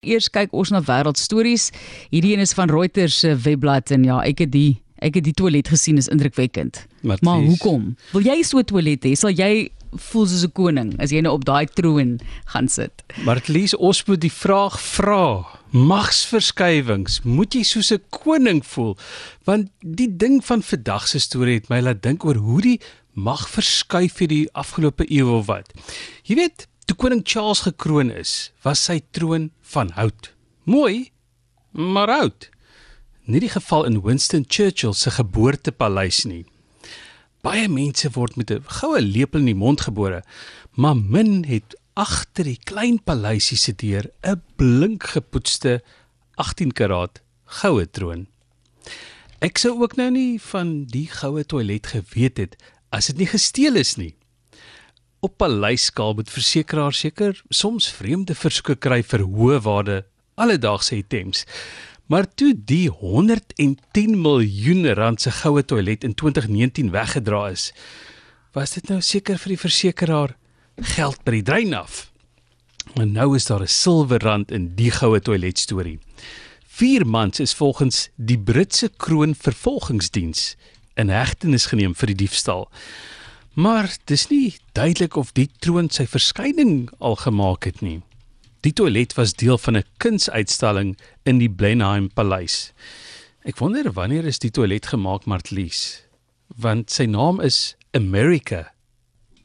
Eers kyk ons na wêreldstories. Hierdie een is van Reuters se webblad en ja, ek het die ek het die toilet gesien is indrukwekkend. Mathies. Maar hoekom? Wil jy so 'n toilet hê? Sal jy voel soos 'n koning as jy nou op daai troon gaan sit? Martlies, ons moet die vraag vra. Magsverskywings, moet jy soos 'n koning voel? Want die ding van vandag se storie het my laat dink oor hoe die mag verskuif het die afgelope eeu of wat. Jy weet, toe koning Charles gekroon is, was sy troon van hout. Mooi, maar oud. Nie die geval in Winston Churchill se geboortepaleis nie. Baie mense word met 'n goue lepel in die mond gebore, maar min het agter die klein paleisie se deur 'n blink gepoetste 18 karaat goue troon. Ek sou ook nou nie van die goue toilet geweet het as dit nie gesteel is nie. Op paleisskaal moet versekeraars seker soms vreemde versoeke kry vir hoë waarde alledaagse items. Maar toe die 110 miljoen rand se goue toilet in 2019 weggedra is, was dit nou seker vir die versekeraar geld by die drein af. En nou is daar 'n silwerrand in die goue toilet storie. Vier mans is volgens die Britse kroon vervolgingsdiens in hegtenis geneem vir die diefstal. Maar dis nie duidelik of die troon sy verskyning al gemaak het nie. Die toilet was deel van 'n kunsuitstalling in die Blenheim Paleis. Ek wonder wanneer is die toilet gemaak, Martlies? Want sy naam is America.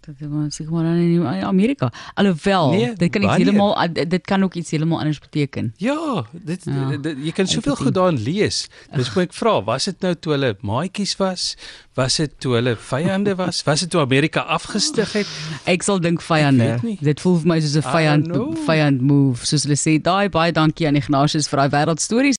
Dit is seker maar in Amerika. Alhoewel, Nee, dit kan iets heeltemal dit kan ook iets heeltemal anders beteken. Ja, dit, Ja, ja dit jy kan soveel goed daarin lees. Dis moet ek vra, was dit nou toe hulle maatjies was? Was dit toe hulle vyande was? Was dit toe Amerika afgestig het? Ek sal dink vyande. Dit voel vir my soos 'n vyand vyand move, soos hulle sê. Daai baie dankie aan Ignatius vir daai wêreldstories.